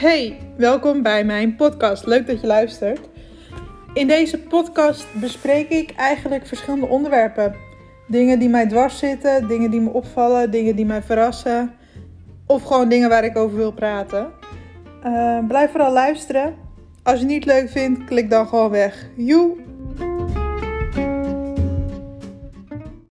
Hey, welkom bij mijn podcast. Leuk dat je luistert. In deze podcast bespreek ik eigenlijk verschillende onderwerpen. Dingen die mij dwars zitten, dingen die me opvallen, dingen die mij verrassen. Of gewoon dingen waar ik over wil praten. Uh, blijf vooral luisteren. Als je het niet leuk vindt, klik dan gewoon weg. Joe!